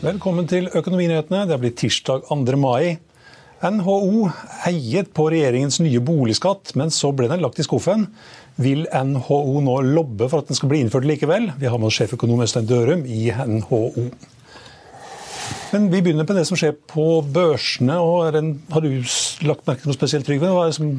Velkommen til Økonominyhetene. Det blitt tirsdag 2. mai. NHO heiet på regjeringens nye boligskatt, men så ble den lagt i skuffen. Vil NHO nå lobbe for at den skal bli innført likevel? Vi har med oss sjeføkonom Øystein Dørum i NHO. Men vi begynner på det som skjer på børsene. og Har du lagt merke til noe spesielt, Trygve? Hva er det som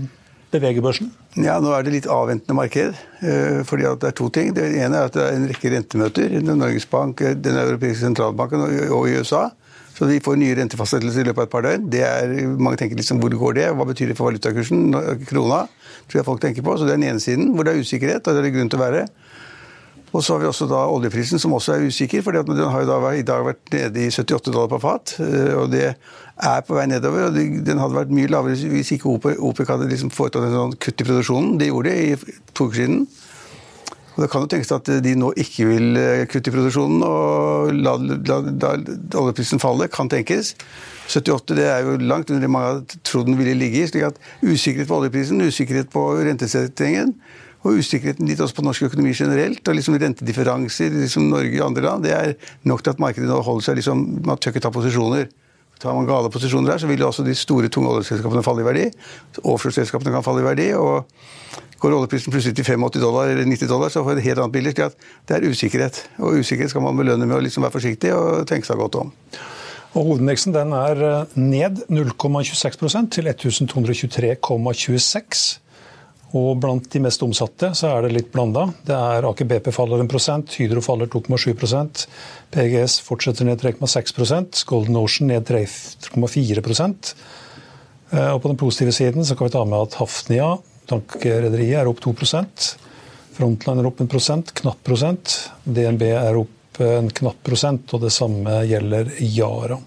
beveger børsen? Ja, Nå er det litt avventende marked. eh, fordi Det er to ting. Det ene er at det er en rekke rentemøter. Norges Bank, Den europeiske sentralbanken og i USA. Så vi får nye rentefastsettelser i løpet av et par døgn. Det er, mange tenker liksom hvor går det? Hva betyr det for valutakursen? Krona? tror jeg folk tenker på. Så det er den ene siden, hvor det er usikkerhet. og det er det grunn til å være. Og så har vi også da oljeprisen, som også er usikker. fordi Den har jo da i dag vært nede i 78 dollar på fat. eh, og Det er på vei nedover. og Den hadde vært mye lavere hvis ikke OPEC hadde liksom foretatt en sånn kutt i produksjonen. Det gjorde det i to uker siden. Og Det kan jo tenkes at de nå ikke vil eh, kutte i produksjonen og la, la, la oljeprisen falle. Kan tenkes. 78 det er jo langt under det mange hadde trodd den ville ligge i. slik at Usikkerhet på oljeprisen, usikkerhet på rentesettingen og usikkerheten litt også på norsk økonomi generelt, og liksom rentedifferanser liksom Norge og andre land, det er nok til at markedet nå holder seg liksom, Man tør ikke ta posisjoner. Tar man gale posisjoner der, så vil jo også de store, tunge oljeselskapene falle i verdi. Offshore-selskapene kan falle i verdi. og Går oljeprisen plutselig til 85 dollar eller 90 dollar, så får vi et helt annet bilde. at Det er usikkerhet. Og usikkerhet skal man belønne med å liksom være forsiktig og tenke seg godt om. Og Hovedindeksen den er ned 0,26% til 1223,26. Og blant de mest omsatte så er det litt blanda. Det er Aker BP faller 1% Hydro faller 2,7% PGS fortsetter ned 3,6 Golden Ocean ned 3,4% Og På den positive siden så kan vi ta med at Hafnia, tankrederiet, er opp 2% Frontline er opp en prosent, knapp prosent. DNB er opp en knapp prosent, og det samme gjelder Yara.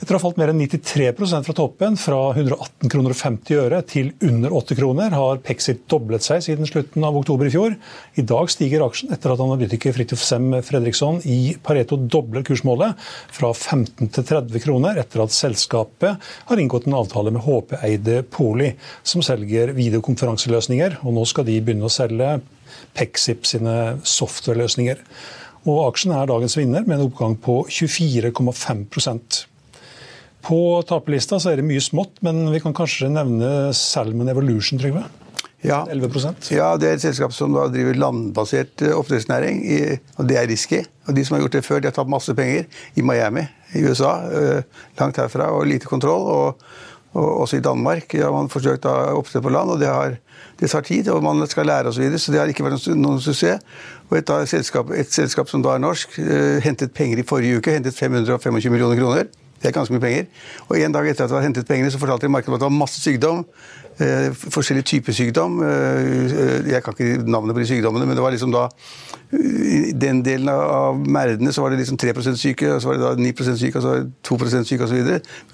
Etter å ha falt mer enn 93 fra toppen, fra 118 kroner og 50 øre til under 8 kroner, har Pexit doblet seg siden slutten av oktober i fjor. I dag stiger aksjen etter at analytiker Fridtjof Sem Fredriksson i Pareto dobler kursmålet fra 15 til 30 kroner, etter at selskapet har inngått en avtale med HP-eide Poli, som selger videokonferanseløsninger. Og nå skal de begynne å selge Pexip sine softwareløsninger. Og aksjen er dagens vinner med en oppgang på 24,5 på taperlista så er det mye smått, men vi kan kanskje nevne Salmon Evolution, Trygve? Ja. 11% ja, det er et selskap som driver landbasert oppdrettsnæring, og det er risky. Og de som har gjort det før, de har tatt masse penger i Miami i USA, langt herfra, og lite kontroll. og, og også i Danmark har man forsøkt oppdrett på land, og det, har, det, tar tid. og Man skal lære osv., så, videre, så det har ikke vært noen suksess. Og et, selskap, et selskap som da er norsk, hentet penger i forrige uke, hentet 525 millioner kroner. Det er ganske mye penger. Og En dag etter at de hadde hentet pengene, så fortalte de markedet at det var masse sykdom. Eh, forskjellige typer sykdom. Eh, jeg kan ikke navnet på de sykdommene, men det var liksom da I den delen av merdene så var det liksom 3 syke, og så var det da 9 syke, og så var det 2 syke osv.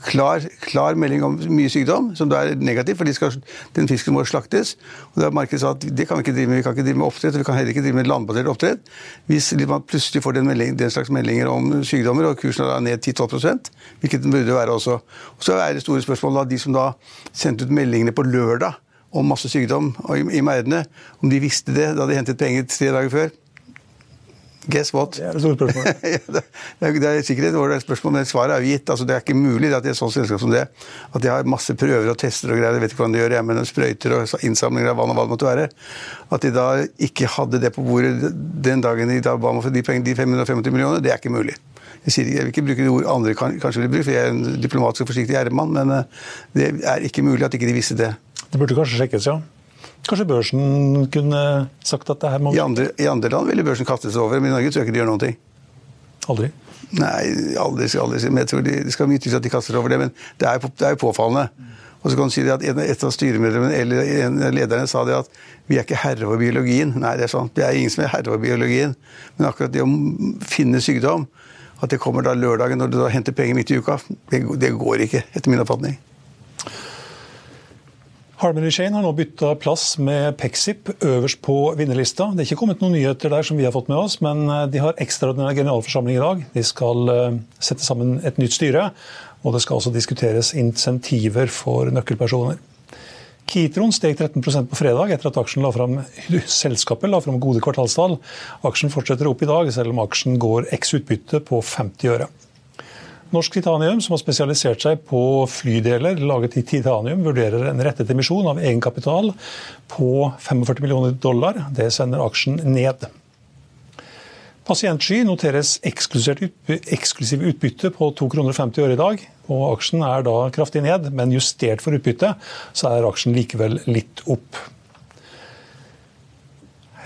Klar, klar melding om mye sykdom, som da er negativt, for skal, den fisken må slaktes. Og da markedet sa at det kan vi ikke drive med. Vi kan ikke drive med oppdrett, og vi kan heller ikke drive med landbasert oppdrett. Hvis man plutselig får den, melding, den slags meldinger om sykdommer, og kursen er ned 10-12 Hvilket den burde være også. Og så er det store spørsmålet de som da sendte ut meldingene på lørdag om masse sykdom i, i merdene, om de visste det da de hentet penger tre dager før. Guess what? Det er et stort spørsmål. det, er, det er sikkert et ålreit spørsmål, men svaret er jo gitt. Altså, det er ikke mulig at det er et sånt selskap som det, at de har masse prøver og tester og greier, jeg vet ikke hvordan de gjør, jeg, men sprøyter og innsamlinger av vann og hva det måtte være, at de da ikke hadde det på bordet den dagen de da ba om de pengene, de 550 millionene, det er ikke mulig. Jeg, sier, jeg vil ikke bruke det ord andre kanskje vil bruke, for jeg er en diplomatisk og forsiktig gjerdemann, men eh, det er ikke mulig at ikke de visste det. Det burde kanskje sjekkes, ja. Kanskje børsen kunne sagt at det her må I andre, I andre land ville børsen kastes over, men i Norge tror jeg ikke de gjør noen ting. Aldri? Nei, aldri, aldri. Men jeg tror de, det skal mye til at de kaster over det, men det er, det er påfallende. Og så kan du si at Et av styremedlemmene eller en av lederne sa det at vi er ikke herre over biologien. Nei, det er sant. Det er ingen som er herre over biologien. Men akkurat det å finne sykdom at det kommer da lørdagen når du da henter penger midt i uka, det, det går ikke, etter min oppfatning. Harmony Shane har nå bytta plass med Pexip øverst på vinnerlista. Det er ikke kommet noen nyheter der som vi har fått med oss, men eh, de har ekstraordinær generalforsamling i dag. De skal eh, sette sammen et nytt styre, og det skal også diskuteres insentiver for nøkkelpersoner. Kitron steg 13% på fredag etter at la frem, selskapet la fram gode kvartalstall. Aksjen fortsetter opp i dag, selv om aksjen går x utbytte på 50 øre. Norsk Titanium, som har spesialisert seg på flydeler laget i titanium, vurderer en rettet emisjon av egenkapital på 45 millioner dollar. Det sender aksjen ned. Pasientsky noteres eksklusiv utbytte på 2,50 kroner i dag. og Aksjen er da kraftig ned, men justert for utbytte så er aksjen likevel litt opp.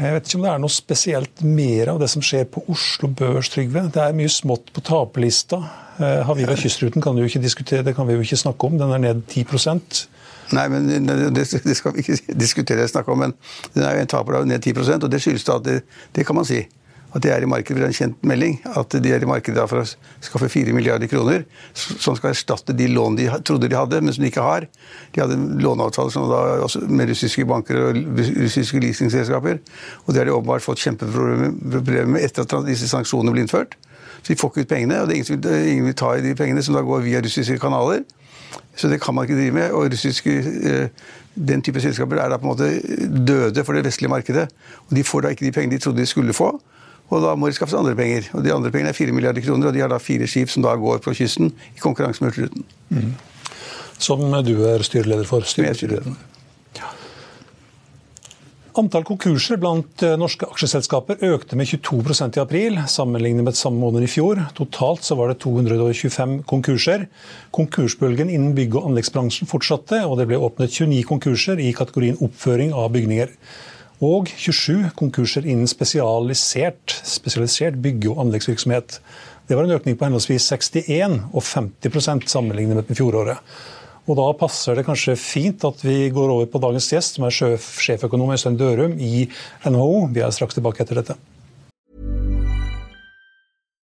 Jeg vet ikke om det er noe spesielt mer av det som skjer på Oslo Børs, Trygve. Det er mye smått på taperlista. Eh, Havila Kystruten kan jo ikke diskutere, det kan vi jo ikke snakke om. Den er ned 10% Nei, men det, skal vi ikke diskutere og snakke om. Men den er jo en taper av ned 10% og det skyldes da at det, det kan man si at de er i markedet for en kjent melding. At de er i markedet for å skaffe 4 milliarder kroner som skal erstatte de lån de trodde de hadde, men som de ikke har. De hadde låneavtaler med russiske banker og russiske leasingselskaper. Og det har de åpenbart fått kjempeproblemer med etter at disse sanksjonene ble innført. Så de får ikke ut pengene, og det er ingen vil, ingen vil ta i de pengene som da går via russiske kanaler. Så det kan man ikke drive med. Og russiske, eh, den type selskaper er da på en måte døde for det vestlige markedet. Og de får da ikke de pengene de trodde de skulle få. Og da må de skaffe seg andre penger. Og de andre pengene er 4 milliarder kroner, og de har da fire skip som da går på kysten i konkurranse med Hurtigruten. Mm. Som du er styreleder for? Styreleder. Ja. Antall konkurser blant eh, norske aksjeselskaper økte med 22% i april, sammenlignet med samme måned i fjor. Totalt så var det 225 konkurser. Konkursbølgen innen bygg- og anleggsbransjen fortsatte, og det ble åpnet 29 konkurser i kategorien oppføring av bygninger og 27 konkurser innen spesialisert, spesialisert bygge- og anleggsvirksomhet. Det var en økning på henholdsvis 61 og 50% sammenlignet med fjoråret. Og Da passer det kanskje fint at vi går over på dagens gjest, som er sjeføkonom Øystein Dørum i NHO. Vi er straks tilbake etter dette.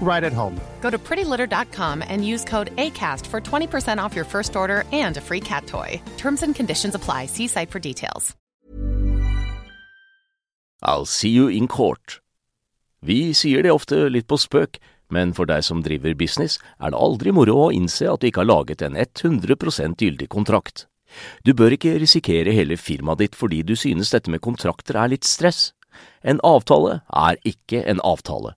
right at home. Go to prettylitter.com and use code ACAST for 20% off your first order and a free cat toy. Terms and conditions apply. See site for details. I'll see you in court. Vi sier det ofte litt på spøk, men for deg som driver business, er det aldri moro å innse at du ikke har laget en 100% gyldig kontrakt. Du bør ikke risikere hele firmaet ditt fordi du synes dette med kontrakter er litt stress. En avtale er ikke en avtale.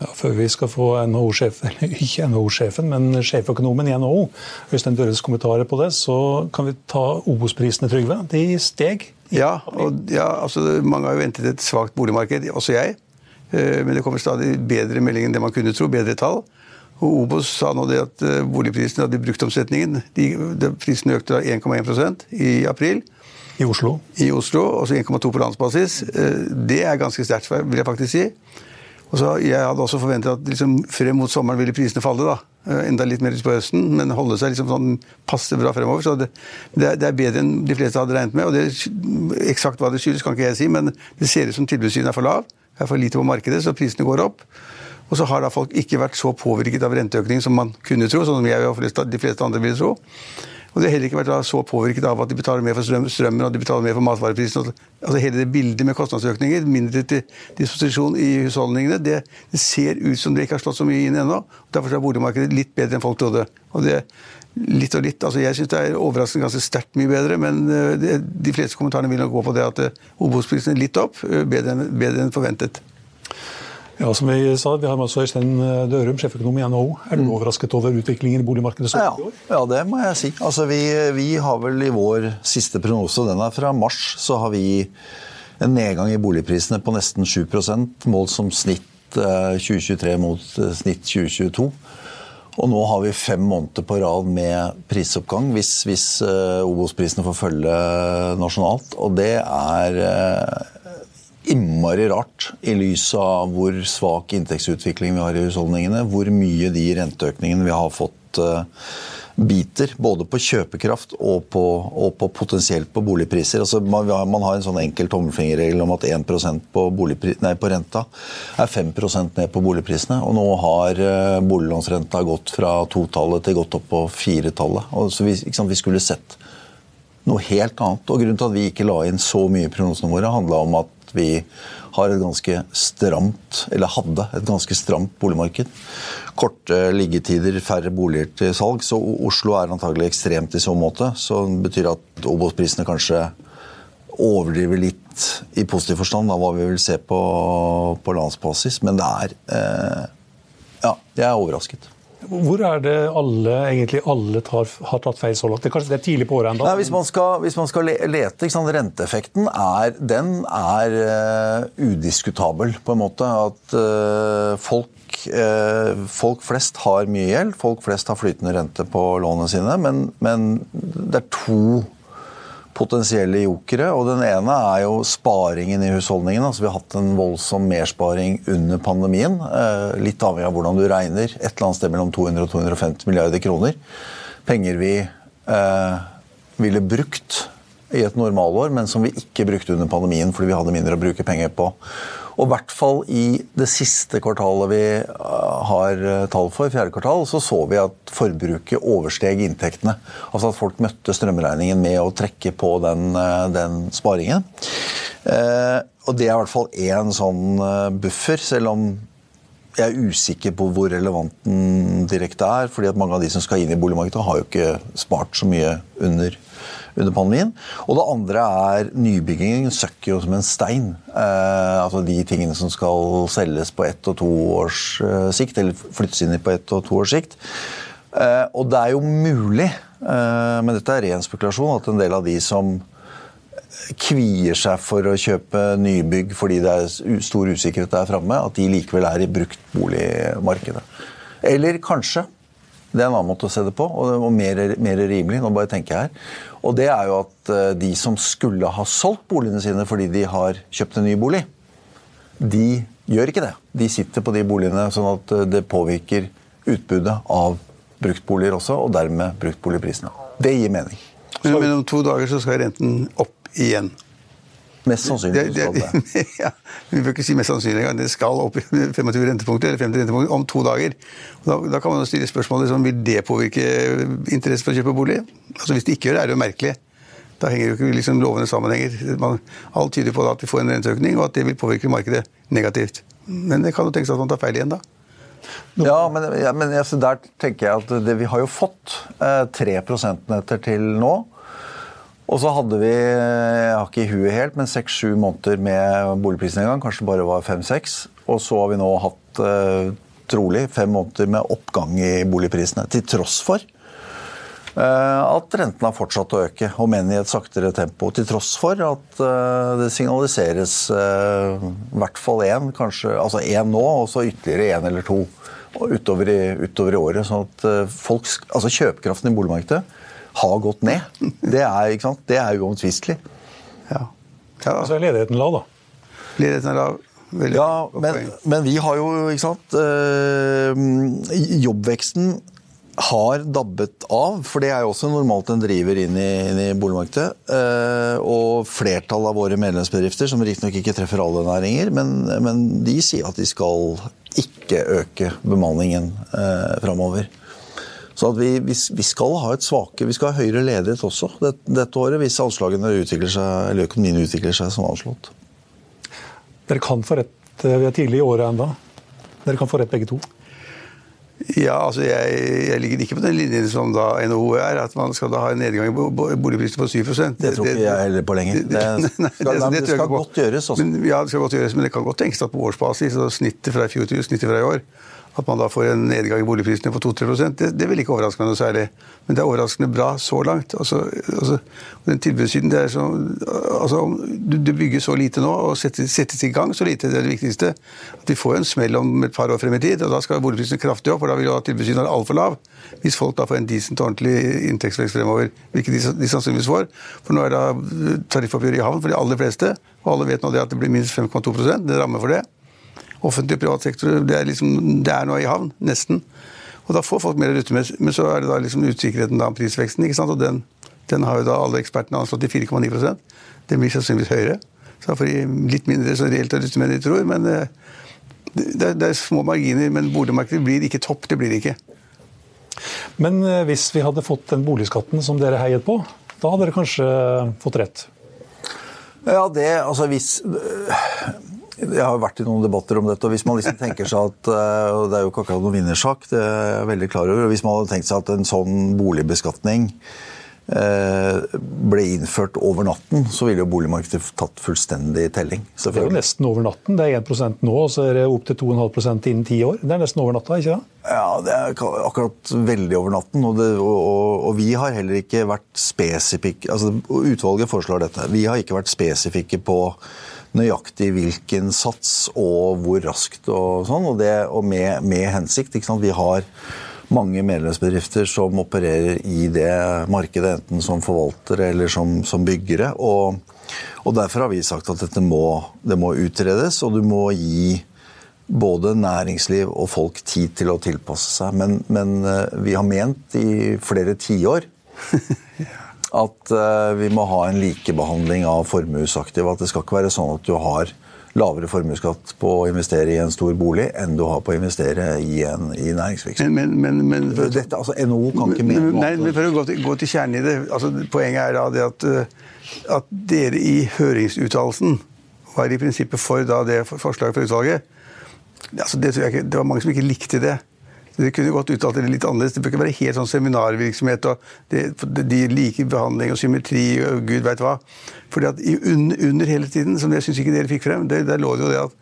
Ja, før vi skal få NHO-sjefen, eller ikke NHO-sjefen, men sjeføkonomen i NHO, Øystein Døres kommentarer på det, så kan vi ta Obos-prisene, Trygve. De steg. Ja, og ja, altså, mange har jo ventet et svakt boligmarked, også jeg. Eh, men det kommer stadig bedre meldinger enn det man kunne tro, bedre tall. Og Obos sa nå det at eh, boligprisene hadde brukt omsetningen. De, de, prisene økte 1,1% i april. I Oslo? I Oslo, altså 1,2 på landsbasis. Eh, det er ganske sterkt, vil jeg faktisk si. Så Jeg hadde også forventet at liksom, frem mot sommeren ville prisene falle. da. Eh, enda litt mer på høsten, men holde seg liksom sånn passe bra fremover. Så det, det, er bedre enn de fleste hadde regnet med. og det, Eksakt hva det skyldes, kan ikke jeg si, men det ser ut som tilbudssynet er for lav. Det er for lite på markedet, så prisene går opp. Og så har da folk ikke vært så påvirket av renteøkning som man kunne tro, sånn som jeg og de fleste andre ville tro. Og de har heller ikke vært så påvirket av at de betaler mer for strøm, strømmen og de betaler mer for matvareprisen. Altså Hele det bildet med kostnadsøkninger, mindre til disposisjon i husholdningene, det, det, ser ut som det ikke har slått så mye inn ennå. Derfor er boligmarkedet litt bedre enn folk trodde. Og det, litt og litt, altså Jeg syns det er overraskende ganske sterkt mye bedre, men eh, de fleste kommentarene vil nok gå på det at eh, Obos-prisene litt opp, eh, bedre enn, bedre enn forventet. Ja, som vi sa, vi har med oss Øystein Dørum, sjeføkonom i NHO. Er du mm. overrasket over utviklingen i boligmarkedet ja, ja, det må jeg si. Altså, vi, vi, har vel i vår siste prognose, den er fra mars, så har vi en nedgang i boligprisene på nesten 7 målt som snitt 2023 eh, mot eh, snitt 2022. Og nå har vi fem måneder på rad med prisoppgang, hvis, hvis Obos-prisene får følge nasjonalt. Og det er innmari rart i lys av hvor svak inntektsutvikling vi har i husholdningene. Hvor mye de renteøkningene vi har fått uh, biter. Både på kjøpekraft og på, og på potensielt på boligpriser. Altså man, har en sånn enkel tommelfingerregel om at 1% på, nei, på renta er 5% ned på boligprisene. Og nå har uh, boliglånsrenta gått fra totallet til godt opp på firetallet. Så vi, vi skulle sett noe helt annet. Og Grunnen til at vi ikke la inn så mye i prognosene våre, handla om at vi har et ganske stramt, eller hadde et ganske stramt boligmarked. Korte liggetider, færre boliger til salg. Så Oslo er antagelig ekstremt i så måte. Så det betyr at Obos-prisene kanskje overdriver litt i positiv forstand av hva vi vil se på, på landsbasis. Men det er eh, Ja, jeg er overrasket. Hvor er det alle, egentlig alle tar, har tatt feil så langt? Det, kanskje det er tidlig på året ennå? Hvis, hvis man skal lete, Renteeffekten er, den er uh, udiskutabel, på en måte. At uh, folk, uh, folk, flest har mye gjeld. Folk flest har flytende rente på lånene sine. Men, men det er to potensielle jokere. og Den ene er jo sparingen i husholdningen. Altså, vi har hatt en voldsom mersparing under pandemien. Eh, litt avhengig av hvordan du regner. Et eller annet sted mellom 200 og 250 milliarder kroner. Penger vi eh, ville brukt i et normalår, men som vi ikke brukte under pandemien fordi vi hadde mindre å bruke penger på. Og i hvert fall i det siste kvartalet vi eh, har eh, tall for, fjerde kvartal, så så vi at forbruket oversteg inntektene. Altså at folk møtte strømregningen med å trekke på den, eh, den sparingen. Og det er i hvert fall én sånn buffer, selv om jeg er usikker på hvor relevant den direkte er. fordi at mange av de som skal inn i boligmarkedet, har jo ikke spart så mye under under pandemien. Og det andre er nybyggingen søkker jo som en stein. Eh, altså de tingene som skal selges på ett og to års eh, sikt, eller flyttes inn i på ett og to års sikt. Eh, og det er jo mulig, eh, men dette er ren spekulasjon, at en del av de som kvier seg for å kjøpe nybygg fordi det er stor usikkerhet der framme, at de likevel er i bruktboligmarkedet. Eller kanskje det er en annen måte å se det på, og mer, mer rimelig. nå bare tenker jeg her. Og det er jo at eh, de som skulle ha solgt boligene sine fordi de har kjøpt en ny bolig, de gjør ikke det. De sitter på de boligene sånn at eh, det påvirker utbudet av bruktboliger også, og dermed bruktboligprisene. Det gir mening. Men, om to dager så skal renten opp igjen. Mest sannsynlig det, det, ja, vi bør ikke si mest sannsynlig engang. Det skal opp i 25 rentepunkter, eller 50 rentepunkter om to dager. Da, da, kan man stille spørsmålet liksom, vil det påvirke interesse for å kjøpe bolig. Altså Hvis det ikke gjør det, er det jo merkelig. Da henger jo ikke liksom lovende sammenhenger. Man, alt tyder på at vi får en renteøkning, og at det vil påvirke markedet negativt. Men det kan jo tenkes at man tar feil igjen da. Ja, men, ja, men altså, der tenker jeg at det, vi har jo fått eh, 3 prosentenheter til nå. Og så hadde vi jeg har ikke i huet helt, men seks-sju måneder med boligprisnedgang. Kanskje det bare var fem-seks. Og så har vi nå hatt eh, trolig fem måneder med oppgang i boligprisene. Til tross for eh, at rentene har fortsatt å øke, om enn i et saktere tempo. Til tross for at eh, det signaliseres eh, i hvert fall én, kanskje altså én nå, og så ytterligere én eller to utover i, utover i året. sånn at eh, folks, altså Kjøpekraften i boligmarkedet har gått ned. Det er, ikke sant? Det er uomtvistelig. Ja. ja. Så er ledigheten lav, da. Ledigheten er lav. Veldig Ja, men, men vi har jo, ikke sant øh, Jobbveksten har dabbet av, for det er jo også normalt en driver inn i, inn i boligmarkedet. Eh, og flertallet av våre medlemsbedrifter, som riktignok ikke treffer alle næringer, men, men de sier at de skal ikke øke bemanningen eh, framover. Så at vi, vi, vi skal ha et svake, vi skal ha høyere ledighet også dette, dette året, hvis anslagene utvikler seg, eller økonomien utvikler seg som anslått. Dere kan få rett. eh, Vi er tidlig i året ennå. Dere kan få rett begge to. Ja, altså jeg, jeg ligger ikke på den linjen som da NHO er, at man skal da ha en nedgang i bo- bo- boligprisene på 7% Det tror ikke jeg heller på lenger. Det det, det tror skal godt gjøres, Også. Men, ja, det skal godt gjøres, men det kan godt tenkes at på årsbasis, så snittet fra i fjor til snittet fra i år, at man da får en nedgang i boligprisene på 2-3% det, det vil ikke overraske meg noe særlig. Men det er overraskende bra så langt. Altså, altså, den tilbudssiden, det er så, altså, du bygger så lite nå, og settes, settes i gang så lite, det er det viktigste. At vi får en smell om et par år frem i tid, og da skal boligprisene kraftig opp, For da vil jo da tilbudssiden være altfor lav. Hvis folk da får en decent og ordentlig inntektsvekst fremover, hvilket de, de sannsynligvis får. For nå er da tariffoppgjøret i havn for de aller fleste, og alle vet nå det at det blir minst 5,2% det rammer for det. Offentlig og privat sektor det er, liksom, det er nå i havn, nesten. Og da får folk mer å rutte med. Men så er det da liksom usikkerheten om prisveksten, ikke sant? og den, den har jo da alle ekspertene anslått til 4,9 Den blir sannsynligvis høyere. Så da får de litt mindre så reelt å rutte med enn de tror. Men eh, det, er, det er små marginer. Men boligmarkedet blir ikke topp. Det blir det ikke. Men eh, hvis vi hadde fått den boligskatten som dere heiet på, da hadde dere kanskje fått rett. Ja, det, altså hvis Jeg har vært i noen debatter om dette, og hvis man liksom tenker seg at eh, og Det er jo ikke akkurat noen vinnersak, det er jeg veldig klar over. og Hvis man hadde tenkt seg at en sånn boligbeskatning eh, ble innført over natten, så ville jo boligmarkedet tatt fullstendig telling. Det er jo nesten over natten. Det er 1 nå, og så er det opp til 2,5% innen ti år. Det er nesten over natta, ikke det? Ja, det er akkurat veldig over natten. Og, det, og, og, og vi har heller ikke vært spesifikke altså Utvalget foreslår dette. Vi har ikke vært spesifikke på nøyaktig hvilken sats og hvor raskt og sånn, og, det, og med, med hensikt. Vi har mange medlemsbedrifter som opererer i det markedet, enten som forvaltere eller som, som byggere. Og, og derfor har vi sagt at dette må, det må utredes, og du må gi både næringsliv og folk tid til å tilpasse seg. Men, men eh, vi har ment i flere tiår at eh, vi må ha en likebehandling av formuesaktive. At det skal ikke være sånn at du har lavere formuesskatt på å investere i en stor bolig enn du har på å investere i, en, i næringsvirksomhet. Men, men, men, men Dette, altså NHO kan ikke mene noe annet. for å gå til, gå til kjernen i det. Altså, poenget er da det at, eh, at dere i høringsuttalelsen var i prinsippet for da det forslaget fra utvalget. Altså, det, tror jeg ikke, det var mange som ikke likte det. Det kunne godt uttalt det litt annerledes. Det bør ikke være helt sånn seminarvirksomhet og det, de liker behandling og symmetri og gud veit hva. Fordi at i, under, hele tiden, som jeg syns ikke dere fikk frem, det, der lå det jo det at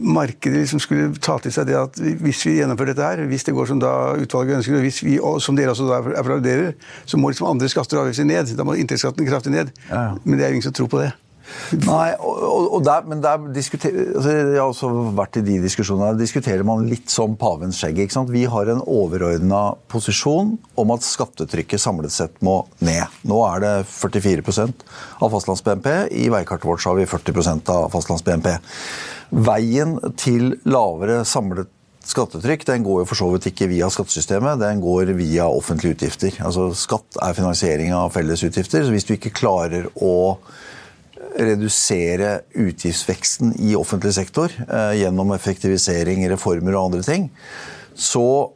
markedet liksom skulle ta til seg det at hvis vi gjennomfører dette her, hvis det går som da utvalget ønsker, og hvis vi, som dere også da applauderer, så må liksom andre skatter og avgifter ned. Da må inntektsskatten kraftig ned. Ja, ja. Men det er jo ingen som tror på det. Nei, og, og, der, men der altså Jeg har også vært i de diskusjonene. Der diskuterer man litt som pavens skjegg. ikke sant? Vi har en overordna posisjon om at skattetrykket samlet sett må ned. Nå er det 44% av fastlands-BNP. I veikartet vårt har vi 40% av fastlands-BNP. Veien til lavere samlet skattetrykk den går jo for så vidt ikke via skattesystemet, den går via offentlige utgifter. Altså Skatt er finansiering av felles utgifter. så Hvis du ikke klarer å redusere utgiftsveksten i offentlig sektor eh, gjennom effektivisering, reformer og andre ting, så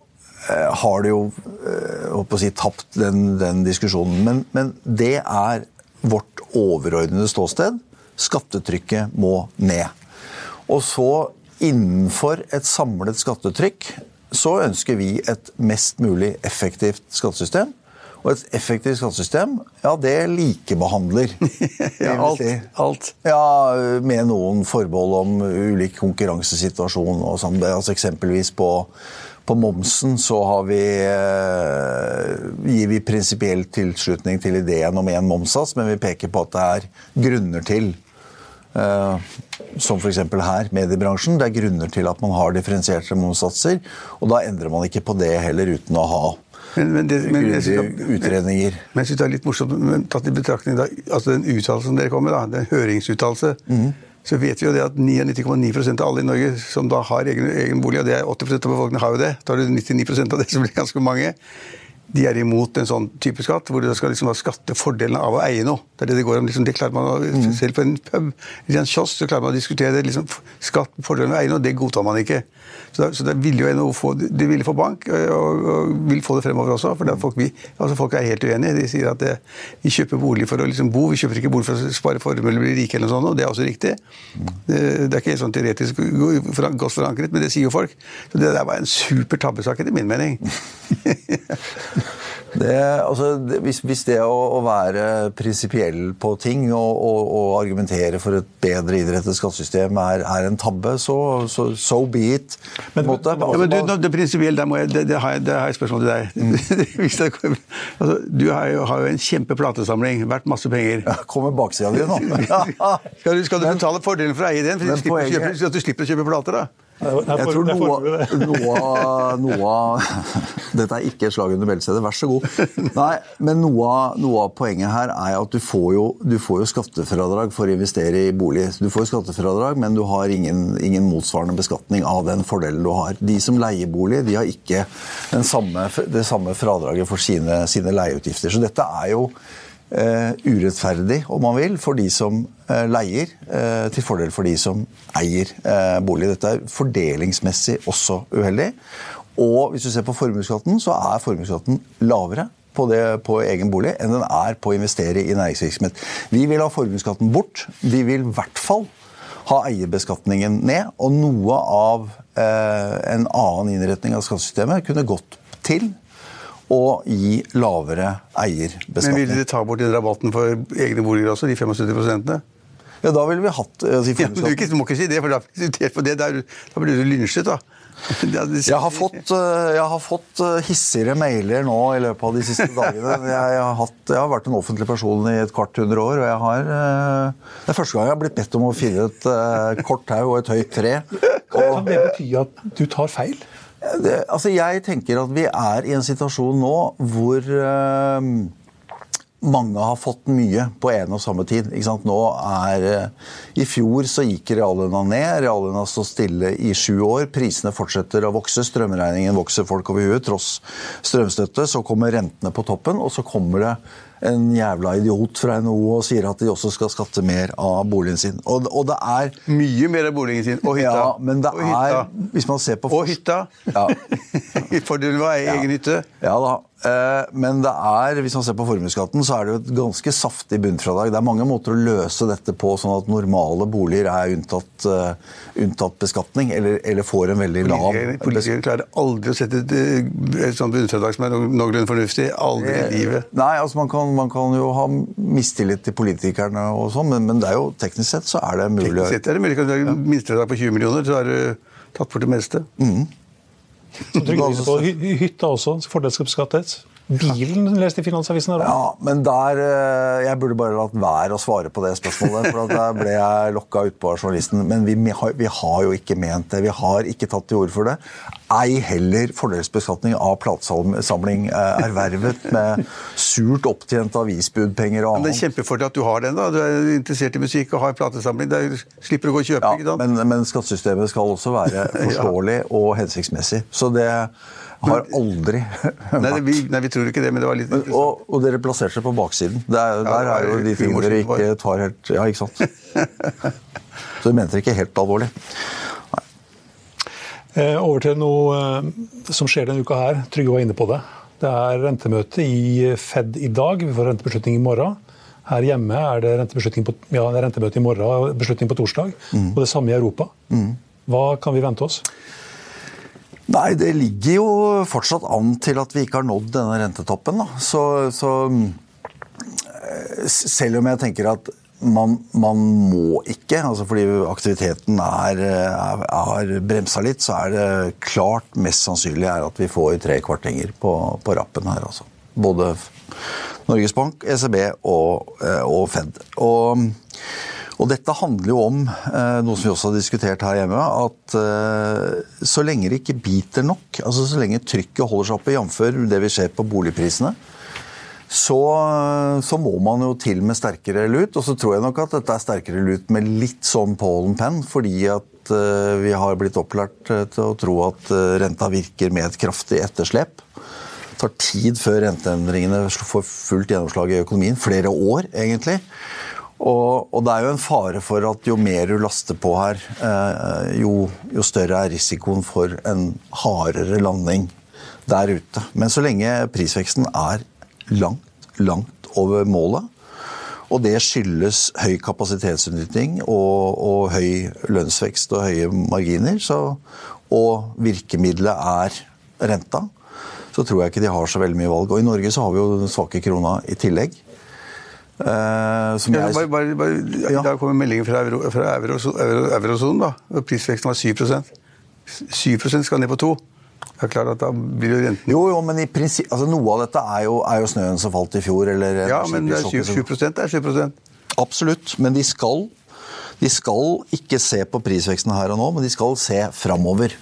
eh, har du jo eh, å si, tapt den, den diskusjonen. Men, men det er vårt overordnede ståsted. Skattetrykket må ned. Og så innenfor et samlet skattetrykk så ønsker vi et mest mulig effektivt skattesystem. Og et effektivt skattesystem, ja, det likebehandler. Ja, alt. alt. Ja, med noen forbehold om ulik konkurransesituasjon og sånn. Altså eksempelvis på, på momsen så har vi, eh, gir vi prinsipiell tilslutning til ideen om én momssats, men vi peker på at det er grunner til eh, som f.eks. her, mediebransjen. Det er grunner til at man har differensierte momssatser. Og da endrer man ikke på det heller uten å ha Men, men det, men, jeg synes det- er litt morsomt, men tatt i betraktning da, altså den uttalelsen dere kom med, da, den høringsuttalelse, mm. så vet vi jo det at 99,9% av alle i Norge som da har egen, egen bolig, og det er 80% av befolkningen har jo det, da har du 99% av det som blir ganske mange, de er imot en sånn type skatt, hvor du skal liksom ha skattefordelene av å eie noe. Det er det det går om. Liksom, det klarer man å, Mhm. Selv på en pub, i en kiosk, så klarer man å diskutere det. Liksom, skatt, fordelene av å eie noe, det godtar man ikke. Så, da, så det vil jo NHO få, de ville få bank, og, og vil få det fremover også. For er folk, vi, altså folk er helt uenige. De sier at det, vi kjøper bolig for å liksom bo, vi kjøper ikke bolig for å spare formue eller bli rike, eller noe sånt, og det er også riktig. Det, det er ikke helt sånn teoretisk godt forankret, men det sier jo folk. Så det der var en super tabbesak, etter min mening. Det, altså, det, hvis, hvis det å, å være prinsipiell på ting og, og, og argumentere for et bedre idrettet skattesystem er, er en tabbe, så, så so be it. på en måte. Ja, men du, det prinsipielle, jeg, det, det, har jeg, et spørsmål til deg. Det altså, du har jo, har jo en kjempe platesamling, verdt masse penger. Kommer baksida di nå. Skal du, skal du betale fordelen for å eie den, for du slipper, poenget- kjøpe, at du slipper å kjøpe plater? da? Jeg tror noe, noe, noe Dette er ikke slag under beltestedet, vær så god. Nei, men noe, noe av poenget her er at du får, jo, du får jo skattefradrag for å investere i bolig. Du får jo skattefradrag, men du har ingen, ingen motsvarende beskatning av den fordelen du har. De som leier bolig, de har ikke den samme, det samme fradraget for sine, sine leieutgifter. Så dette er jo urettferdig, om man vil, for de som eh, leier, eh, til fordel for de som eier eh, bolig. Dette er fordelingsmessig også uheldig. Og hvis du ser på formuesskatten, så er formuesskatten lavere på, det, på egen bolig enn den er på å investere i næringsvirksomhet. Vi vil ha formuesskatten bort. Vi vil i hvert fall ha eierbeskatningen ned. Og noe av eh, en annen innretning av skattesystemet kunne gått til å gi lavere Men ville de ta bort den rabatten for egne boliger også, de 75 prosentene? Ja, da ville vi hatt altså, Ja, du, ikke, du må ikke si det, for da, på det, der, da blir du lynsjet, da. Jeg har fått, eh, jeg har fått eh, hissigere mailer nå i løpet av de siste dagene. Jeg, har, hatt, jeg har vært en offentlig person i et kvart hundre år, og jeg har eh, Det er første gang jeg har blitt bedt om å finne et eh, kort tau og et høyt tre. Kan det bety at du tar feil? Det, altså jeg tenker at vi er i en situasjon nå hvor eh, mange har fått mye på en og samme tid. Nå er, eh, I fjor så gikk reallønna ned. Reallønna står stille i sju år. Prisene fortsetter å vokse. Strømregningen vokser folk over huet tross strømstøtte. Så kommer rentene på toppen, og så kommer det en jævla idiot fra NHO og sier at de også skal skatte mer av boligen sin. Og, og det er Mye mer av boligen sin. Og hytta. Ja, men det og hytta. er Hvis man ser på Og hytta. Ja. Fordelen var ei egen hytte. Ja da. Eh, Men det er, hvis man ser på formuesskatten, så er det jo et ganske saftig bunnfradrag. Det er mange måter å løse dette på, sånn at normale boliger er unntatt, eh, unntatt beskatning, eller, eller får en veldig lav Politikere, politikere klarer aldri å sette et, eh, et sånt bunnfradrag som er noe- noenlunde fornuftig. Aldri i livet. Nei, altså man kan, man kan jo ha mistillit til politikerne og sånn, men, men det er jo teknisk sett så er det mulig. Teknisk sett er det mulig. Kan du ha minstefradrag på 20 millioner, så har du tatt bort det meste. Som trygdeavgift på hytta også, fordelsbeskattes. Bilen leste i Finansavisen her òg. Ja, men der eh, Jeg burde bare latt være å svare på det spørsmålet. For at der ble jeg lokka utpå av journalisten. Men vi, har- vi har jo ikke ment det. Vi har ikke tatt til orde for det. Ei heller fordelsbeskatning av platesamling eh, ervervet med surt opptjente avisbudpenger og annet. Men det er kjempefordel at du har den. da. Du er interessert i musikk og har platesamling. Der slipper du å gå og kjøpe. Ja, ikke sant? men, men skattesystemet skal også være forståelig og hensiktsmessig. Så det har aldri Nei, vi, nei, vi tror ikke det, men det var litt Men, og, og dere plasserte seg på baksiden. Der, Ja, der er jo de tingene dere ikke tar helt Ja, ikke sant? Så du mente det ikke helt alvorlig? Nei. Over til noe eh, som skjer denne uka her. Trygve var inne på det. Det er rentemøte i Fed i dag. Vi får rentebeslutning i morgen. Her hjemme er det rentebeslutning på, ja, rentemøte i morgen, og beslutning på torsdag. Og det samme i Europa. Hva kan vi vente oss? Nei, det ligger jo fortsatt an til at vi ikke har nådd denne rentetoppen. Så, så eh, selv om jeg tenker at man, man må ikke, altså fordi aktiviteten er, er, bremsa litt, så er det klart mest sannsynlig at vi får tre kvartinger på, på rappen her. Altså. Både Norges Bank, ECB og, eh, og Fed. Og og dette handler jo om eh, noe som vi også har diskutert her hjemme, at eh, så lenge det ikke biter nok, altså så lenge trykket holder seg oppe, jf. det vi ser på boligprisene, så, så, må man jo til med sterkere lut. Og så tror jeg nok at dette er sterkere lut med litt sånn pollen penn, fordi at uh, vi har blitt opplært til å tro at renta virker med et kraftig etterslep. Det tar tid før renteendringene får fullt gjennomslag i økonomien. Flere år, egentlig. Og, og, det er jo en fare for at jo mer du laster på her, eh, jo, jo, større er risikoen for en hardere landing der ute. Men så lenge prisveksten er langt, langt over målet, og det skyldes høy kapasitetsutnytting og, og høy lønnsvekst og høye marginer, så, og virkemidlet er renta, så tror jeg ikke de har så veldig mye valg. Og i Norge så har vi jo den svake krona i tillegg. Uh, jeg... bare, bare, bare, ja. I dag kommer meldingen fra, euro, fra eurosonen. Euro, euro og Prisveksten var 7 7 skal ned på 2 det er klart at da blir jo renten Jo, jo, men i prinsipp, altså Noe av dette er jo, er jo snøen som falt i fjor. Eller, ja, men det er 7, 7 er 7% Absolutt. Men de skal, de skal ikke se på prisveksten her og nå, men de skal se framover.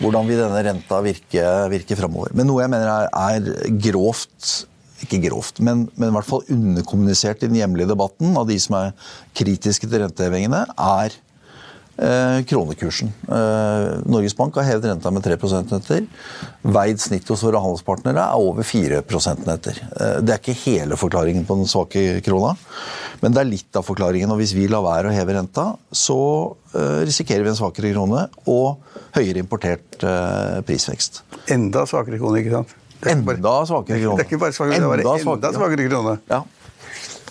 Hvordan vil denne renta virke, virke framover. Men noe jeg mener er, er grovt ikke grovt, men, men, i hvert fall underkommunisert i den hjemlige debatten av de som er kritiske til rentehevingene, er eh, kronekursen. Eh, Norges Bank har hevet renta med 3 prosentenheter. Veid snitt hos våre handelspartnere er over 4 prosentenheter. Eh, det er ikke hele forklaringen på den svake krona, men det er litt av forklaringen. og Hvis vi lar være å heve renta, så eh, risikerer vi en svakere krone og høyere importert eh, prisvekst. Enda svakere krone, ikke sant? Enda svakere krone. Det er ikke bare svakere, enda, det er enda svakere krone. Ja.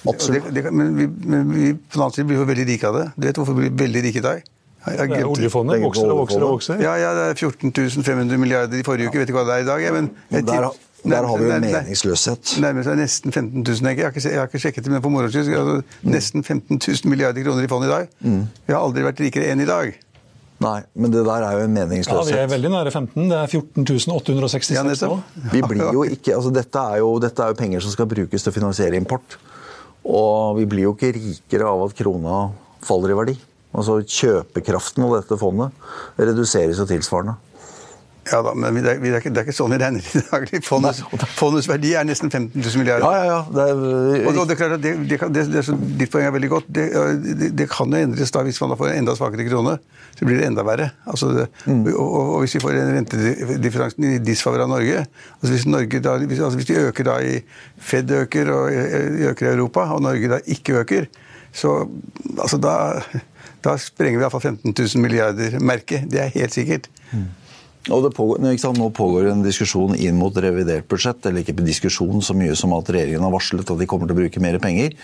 Absolutt. Det, det, men, vi, men vi på den annen side blir jo veldig rike av det. Du vet hvorfor vi blir veldig rike i dag? Det er oljefondet vokser og vokser og vokser. Ja, ja, det er 14 500 milliarder i forrige uke. Vet ikke hva det er i dag. Men, men der, der, har vi jo meningsløshet. Nærmer seg nesten 15 000. Jeg har ikke, jeg har ikke sjekket det, men på moro skyld. Altså, nesten 15 000 milliarder kroner i fondet i dag. Mm. Vi har aldri vært rikere enn i dag. Nei, men det der er jo en meningsløshet. Ja, Vi er veldig nære 15. Det er 14 866 ja, nå. Vi blir jo ikke, altså dette er jo, dette er jo penger som skal brukes til å finansiere import. Og vi blir jo ikke rikere av at krona faller i verdi. Altså Kjøpekraften av dette fondet reduseres jo tilsvarende. Ja da, men det er, det er, ikke, det er ikke, sånn vi regner i dag. Fondets, fondets, verdi er nesten 15 000 milliarder. Ja, ja, ja. Det er, og, og det er klart at det, det, Ditt poeng er veldig godt. Det, kan jo endres da hvis man får en enda svakere krone. Så blir det enda verre. Altså, mm. og, og, hvis vi får en rentedifferansen i disfavør av Norge altså hvis, Norge da, hvis, altså hvis de øker da i Fed øker og øker i Europa, og Norge da ikke øker, så altså da, da sprenger vi iallfall 15 000 milliarder merke. Det er helt sikkert. Mm. Og pågår, Nå pågår en diskusjon inn mot revidert budsjett, eller ikke diskusjon så mye som at regjeringen har varslet at de kommer til å bruke mer penger.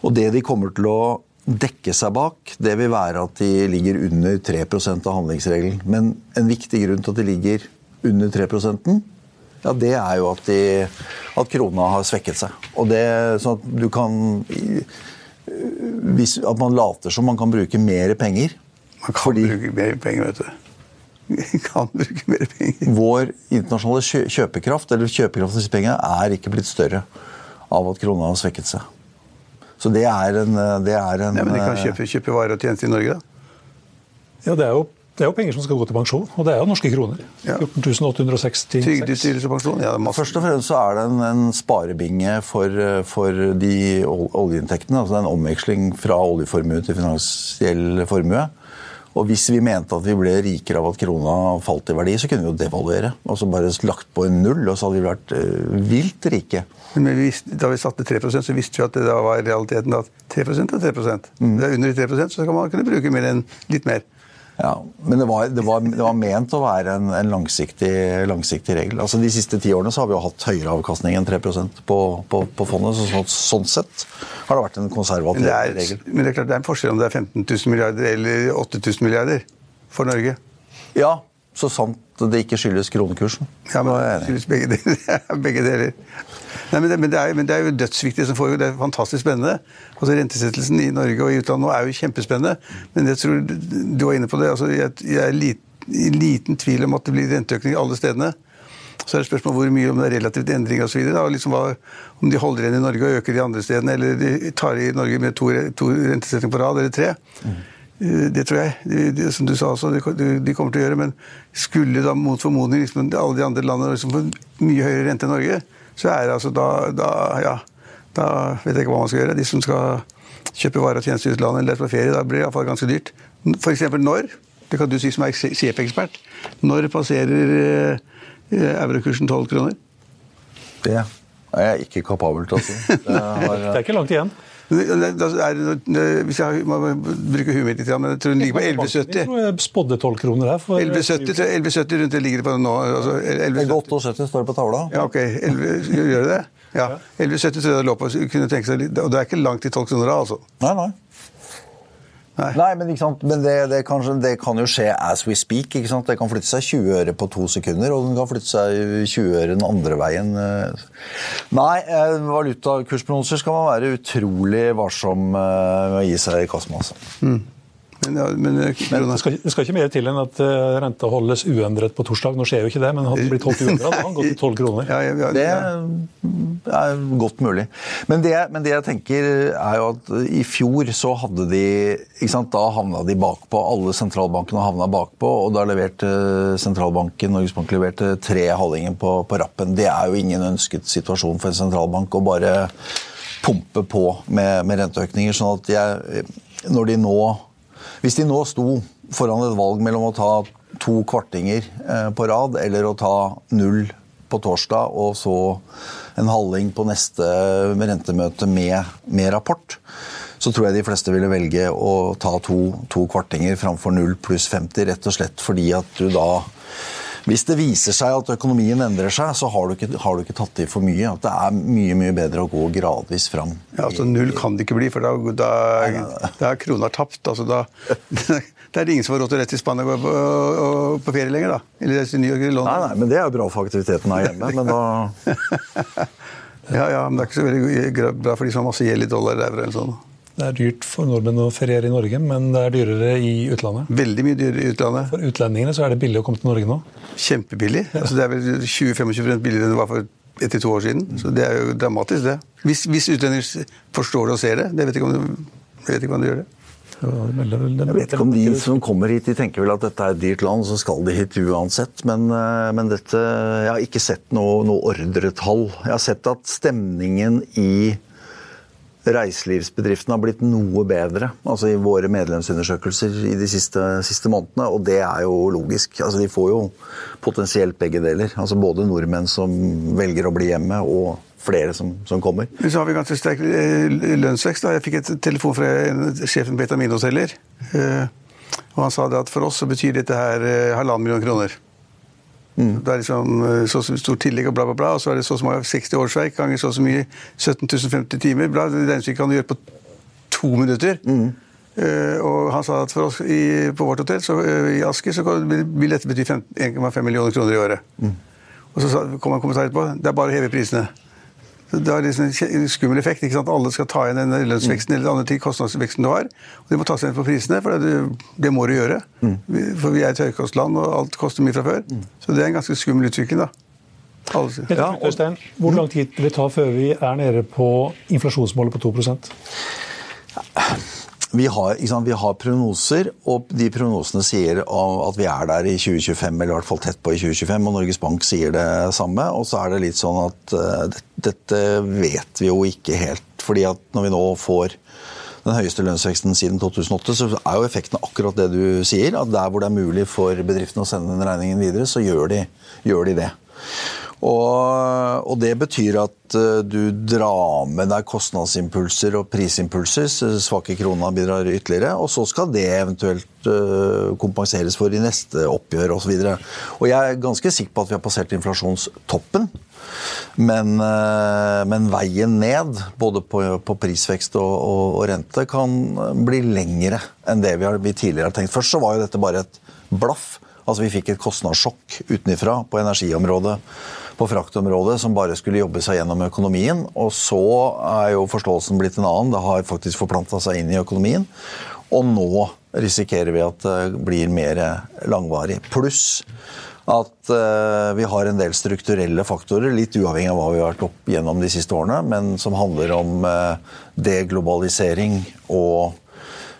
Og det de kommer til å dekke seg bak, det vil være at de ligger under 3 av handlingsregelen. Men en viktig grunn til at de ligger under 3% ja, det er jo at, de, at krona har svekket seg. Og det sånn at du kan hvis, At man later som man kan bruke mer penger. Man kan fordi, bruke mer penger, vet du. kan bruke mer penger. Vår internasjonale kjøpekraft eller kjøpekraftens penger er ikke blitt større av at krona har svekket seg. Så det er en, det er en ja, Men de kan kjøpe, kjøpe varer og tjenester i Norge, da? Ja, det er, jo, det er, jo, penger som skal gå til pensjon, og det er jo norske kroner. Ja. 14 866. Trygdeytelse og pensjon? Ja, Først og fremst så er det en, en sparebinge for, for, de oljeinntektene. Altså en omveksling fra oljeformue til finansiell formue. Og hvis vi mente at vi ble rikere av at krona falt i verdi, så kunne vi jo devaluere. Og så bare lagt på en null, og så hadde vi vært uh, vilt rike. Men vi, da vi satte 3% så visste vi at det da var realiteten at 3 er 3 mm. Det er under 3% så kan man kunne bruke mer enn litt mer. Ja, Men det var, det var, det var ment å være en, en langsiktig, langsiktig, regel. Altså De siste ti årene så har vi jo hatt høyere avkastning enn 3 på, på, på fondet. så sånn, sånn, sett har det vært en konservativ men er, regel. Men det er klart det er en forskjell om det er 15 000 milliarder eller 8000 milliarder for Norge. Ja, så sant det ikke skyldes kronekursen. Ja, men det skyldes begge deler. begge deler. Nei, men, det, men, det er, men, det, er, jo dødsviktig som foregår. Det er fantastisk spennende. Altså Rentesettelsen i Norge og i utlandet nå er jo kjempespennende. Men jeg tror du var inne på det. Altså, jeg, jeg er lit, i liten tvil om at det blir renteøkning alle stedene. Så er det spørsmål hvor mye om det er relativt endring osv. Liksom om de holder igjen i Norge og øker de andre stedene, eller de tar i Norge med to, to rentesettinger på rad, eller tre. Mm. Eh, det tror jeg. Det, det, som du sa også, de, de, kommer til å gjøre. Men skulle da mot formodning liksom, alle de andre landene liksom, få mye høyere rente enn Norge, så er det altså da, da, ja, da vet jeg ikke hva man skal gjøre. De som skal kjøpe varer og tjenester i utlandet eller på ferie, da blir det iallfall ganske dyrt. F.eks. når, det kan du si som er sjefekspert, når passerer eh, eurokursen 12 kroner? Det er jeg ikke kapabel til å si. Det, har, det er ikke langt igjen. Hvis jeg må bruke huet mitt litt, men jeg tror den ligger på 11,70. Jeg tror jeg spådde 12 kroner her. 11,70 rundt det ligger det på nå. Altså 11,78 står det på tavla. Ja, ok. 11, gjør det det? Ja. 11,70 tror jeg det lå på. Kunne tenke seg, og det er ikke langt til 12 kroner da, altså. Nei, nei. Nei. Nei, men, men det, det, kan, det, kan, jo skje as we speak. ikke sant? Det kan flytte seg 20 øre på to sekunder, og den kan flytte seg 20 øre den andre veien. Nei, eh, valutakursprognoser skal man være utrolig varsom med å gi seg i kast med. Altså. Mm. Men, ja, men, eh, men det, skal, det, skal, ikke mer til enn at uh, renta holdes uendret på torsdag. Nå skjer jo ikke det, men hadde det blitt holdt uendret, hadde den gått til 12 kroner. Ja, ja, det er godt mulig. Men det, men det, jeg tenker er jo at i fjor så hadde de ikke sant, Da havna de bakpå. Alle sentralbankene havna bakpå, og da leverte sentralbanken Norges Bank leverte tre halvinger på, på rappen. Det er jo ingen ønsket situasjon for en sentralbank å bare pumpe på med, med renteøkninger. sånn at jeg, når de nå hvis de nå sto foran et valg mellom å ta to kvartinger eh, på rad eller å ta null på torsdag og så en halving på neste rentemøte med, med, rapport, så tror jeg de fleste ville velge å ta to, to kvartinger framfor null pluss 50, rett og slett fordi at du da hvis det viser seg at økonomien endrer seg, så har du ikke, har du ikke tatt i for mye. At det er mye mye bedre å gå gradvis fram. Ja, altså Null kan det ikke bli, for da, da, da er krona tapt. Altså, da, det er ingen som har råd til å reise til Spania og på, på ferie lenger, da. Eller til New York eller London. Nei, nei, men det er jo bra for aktiviteten her hjemme. men da... ja, ja, men det er ikke så veldig bra for de som har masse gjeld i dollar eller euro eller sånn. Det er dyrt for nordmenn å feriere i Norge, men det er dyrere i utlandet. Veldig mye dyrere i utlandet. For utlendingene så er det billig å komme til Norge nå. Kjempebillig. Ja. Altså, det er vel 20-25 billigere enn det var for etter to år siden. Så det er jo dramatisk, det. Hvis, hvis utlendinger forstår det og ser det. Det vet ikke om de, vet ikke om de gjør det. Jeg vet ikke om de som kommer hit, de tenker vel at dette er et dyrt land, så skal de hit uansett. Men, eh, men dette Jeg har ikke sett noe, noe ordretall. Jeg har sett at stemningen i reiselivsbedriftene har blitt noe bedre altså i våre medlemsundersøkelser i de siste, siste månedene, og det er jo logisk. Altså de får jo potensielt begge deler. Altså Både nordmenn som velger å bli hjemme, og flere som, som kommer. Men så har vi ganske sterk eh, lønnsvekst. Da. Jeg fikk et telefon fra sjefen på et av mine hoteller. Eh, og han sa at for oss så betyr dette her eh, halvannen million kroner. Mm. Det er liksom eh, så stort tillegg og bla, bla, bla. Og så er det så mange 60 årsverk ganger så så mye 17.050 timer. Bla, det regnestykket kan du gjøre på to minutter. Mm. Uh, og han sa at for oss i, på vårt hotell så, uh, i Asker så vil dette bety 1,5 millioner kroner i året. Mm. Og så kom han kommentar etterpå det er bare å heve prisene. Det har liksom en skummel effekt. ikke sant? Alle skal ta igjen den lønnsveksten eller andre ting, kostnadsveksten du har. Og de må ta seg igjen på prisene, for det, det må du gjøre. Mm. For vi er et høykostland, og alt koster mye fra før. Mm. Så det er en ganske skummel utvikling. da. Ja, Øystein, hvor lang tid vil det ta før vi er nede på inflasjonsmålet på 2 vi har, vi har, prognoser, og de prognosene sier at vi er der i 2025, eller i hvert fall tett på i 2025, og Norges Bank sier det samme. Og så er det litt sånn at uh, dette vet vi jo ikke helt. fordi at når vi nå får den høyeste lønnsveksten siden 2008, så er jo effekten akkurat det du sier. At der hvor det er mulig for bedriftene å sende den regningen videre, så gjør de, gjør de det. Og, og, det betyr at uh, du drar med deg kostnadsimpulser og prisimpulser. Svake krona bidrar ytterligere. Og så skal det eventuelt uh, kompenseres for i neste oppgjør osv. Og, og jeg er ganske sikker på at vi har passert inflasjonstoppen. Men, uh, men veien ned, både på, på prisvekst og, og, rente, kan bli lengre enn det vi, har, vi tidligere har tenkt. Først så var jo dette bare et blaff. Altså Vi fikk et kostnadssjokk utenfra på energiområdet på fraktområdet som bare skulle jobbe seg gjennom økonomien. Og så er jo forståelsen blitt en annen. Det har faktisk forplanta seg inn i økonomien. Og nå risikerer vi at det blir mer langvarig. Pluss at uh, vi har en del strukturelle faktorer, litt uavhengig av hva vi har vært opp gjennom de siste årene, men som handler om uh, deglobalisering og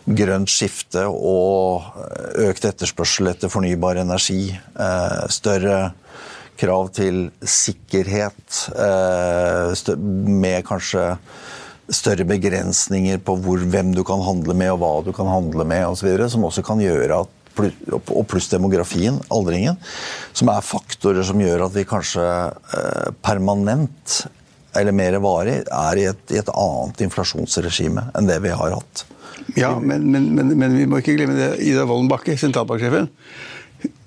grønt skifte og økt etterspørsel etter fornybar energi. Større krav til sikkerhet, eh, med kanskje større begrensninger på hvor, hvem du kan handle med og hva du kan handle med osv., som også kan gjøre at og pluss demografien, aldringen, som er faktorer som gjør at vi kanskje eh, permanent eller mer varig er i et, i et annet inflasjonsregime enn det vi har hatt. Ja, men, men, men, men vi må ikke glemme det. Ida Wolden Bakke, sentralbanksjefen,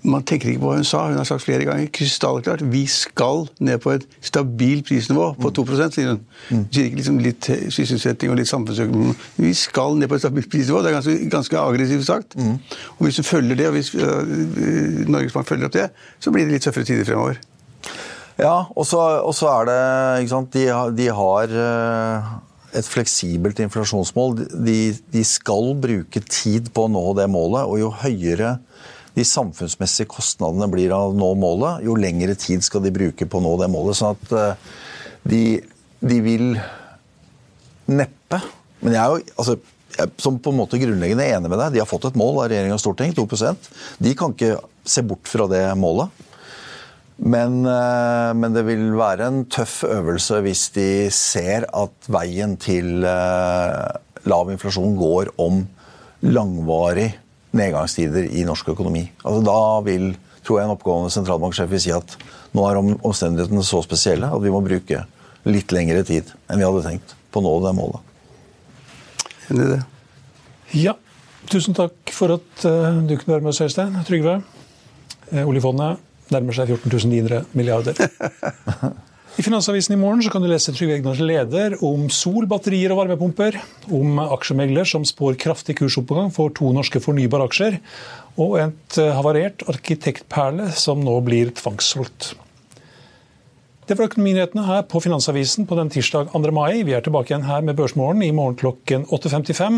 man tenker ikke på hva hun sa. Hun har sagt flere ganger krystallklart vi skal ned på et stabilt prisnivå på 2 sier hun. Mm. Sier ikke liksom litt sysselsetting og litt samfunnsøkonomi. Vi skal ned på et stabilt prisnivå. Det er ganske, ganske aggressivt sagt. Mm. Og Hvis du følger det, og hvis uh, Norges Bank følger opp det, så blir det litt tøffere tider fremover. Ja, og så, er det ikke sant, De, de har uh, et fleksibelt inflasjonsmål. De, de skal bruke tid på å nå det målet, og jo høyere de samfunnsmessige kostnadene blir av å nå målet, jo lengre tid skal de bruke på å nå det målet. Sånn at eh, de, de vil neppe Men jeg er jo altså, jeg, som på en måte grunnleggende enig med deg. De har fått et mål av regjering og storting, 2% De kan ikke se bort fra det målet. Men, eh, men, det vil være en tøff øvelse hvis de ser at veien til eh, lav inflasjon går om langvarig nedgangstider i norsk økonomi. Altså, da vil tror jeg en oppgående sentralbanksjef vil si at nå er omstendighetene så spesielle at vi må bruke litt lengre tid enn vi hadde tenkt på å nå det målet. Enig i det. Ja. Tusen takk for at uh, du kunne være med oss, Øystein. Trygve. Uh, oljefondet nærmer seg 14 900 milliarder. I Finansavisen i morgen kan du lese Trygve Egnars leder om sol, batterier og varmepumper, om aksjemegler som spår kraftig kursoppgang for to norske fornybaraksjer, og et havarert arkitektperle som nå blir tvangssolgt. Det var økonominyhetene her på Finansavisen på den tirsdag 2. mai. Vi er tilbake igjen her med Børsmorgen i morgen klokken 8.55.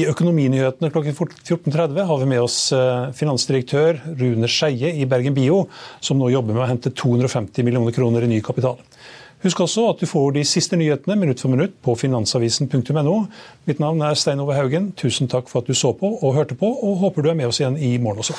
I Økonominyhetene klokken 14.30 har vi med oss eh, finansdirektør Rune Skeie i Bergen Bio, som nå jobber med å hente 250 millioner kroner i ny kapital. Husk også at du får de siste nyhetene minutt for minutt på finansavisen.no. Mitt navn er Stein Ove Haugen. Tusen takk for at du så på og hørte på, og håper du er med oss igjen i morgen også.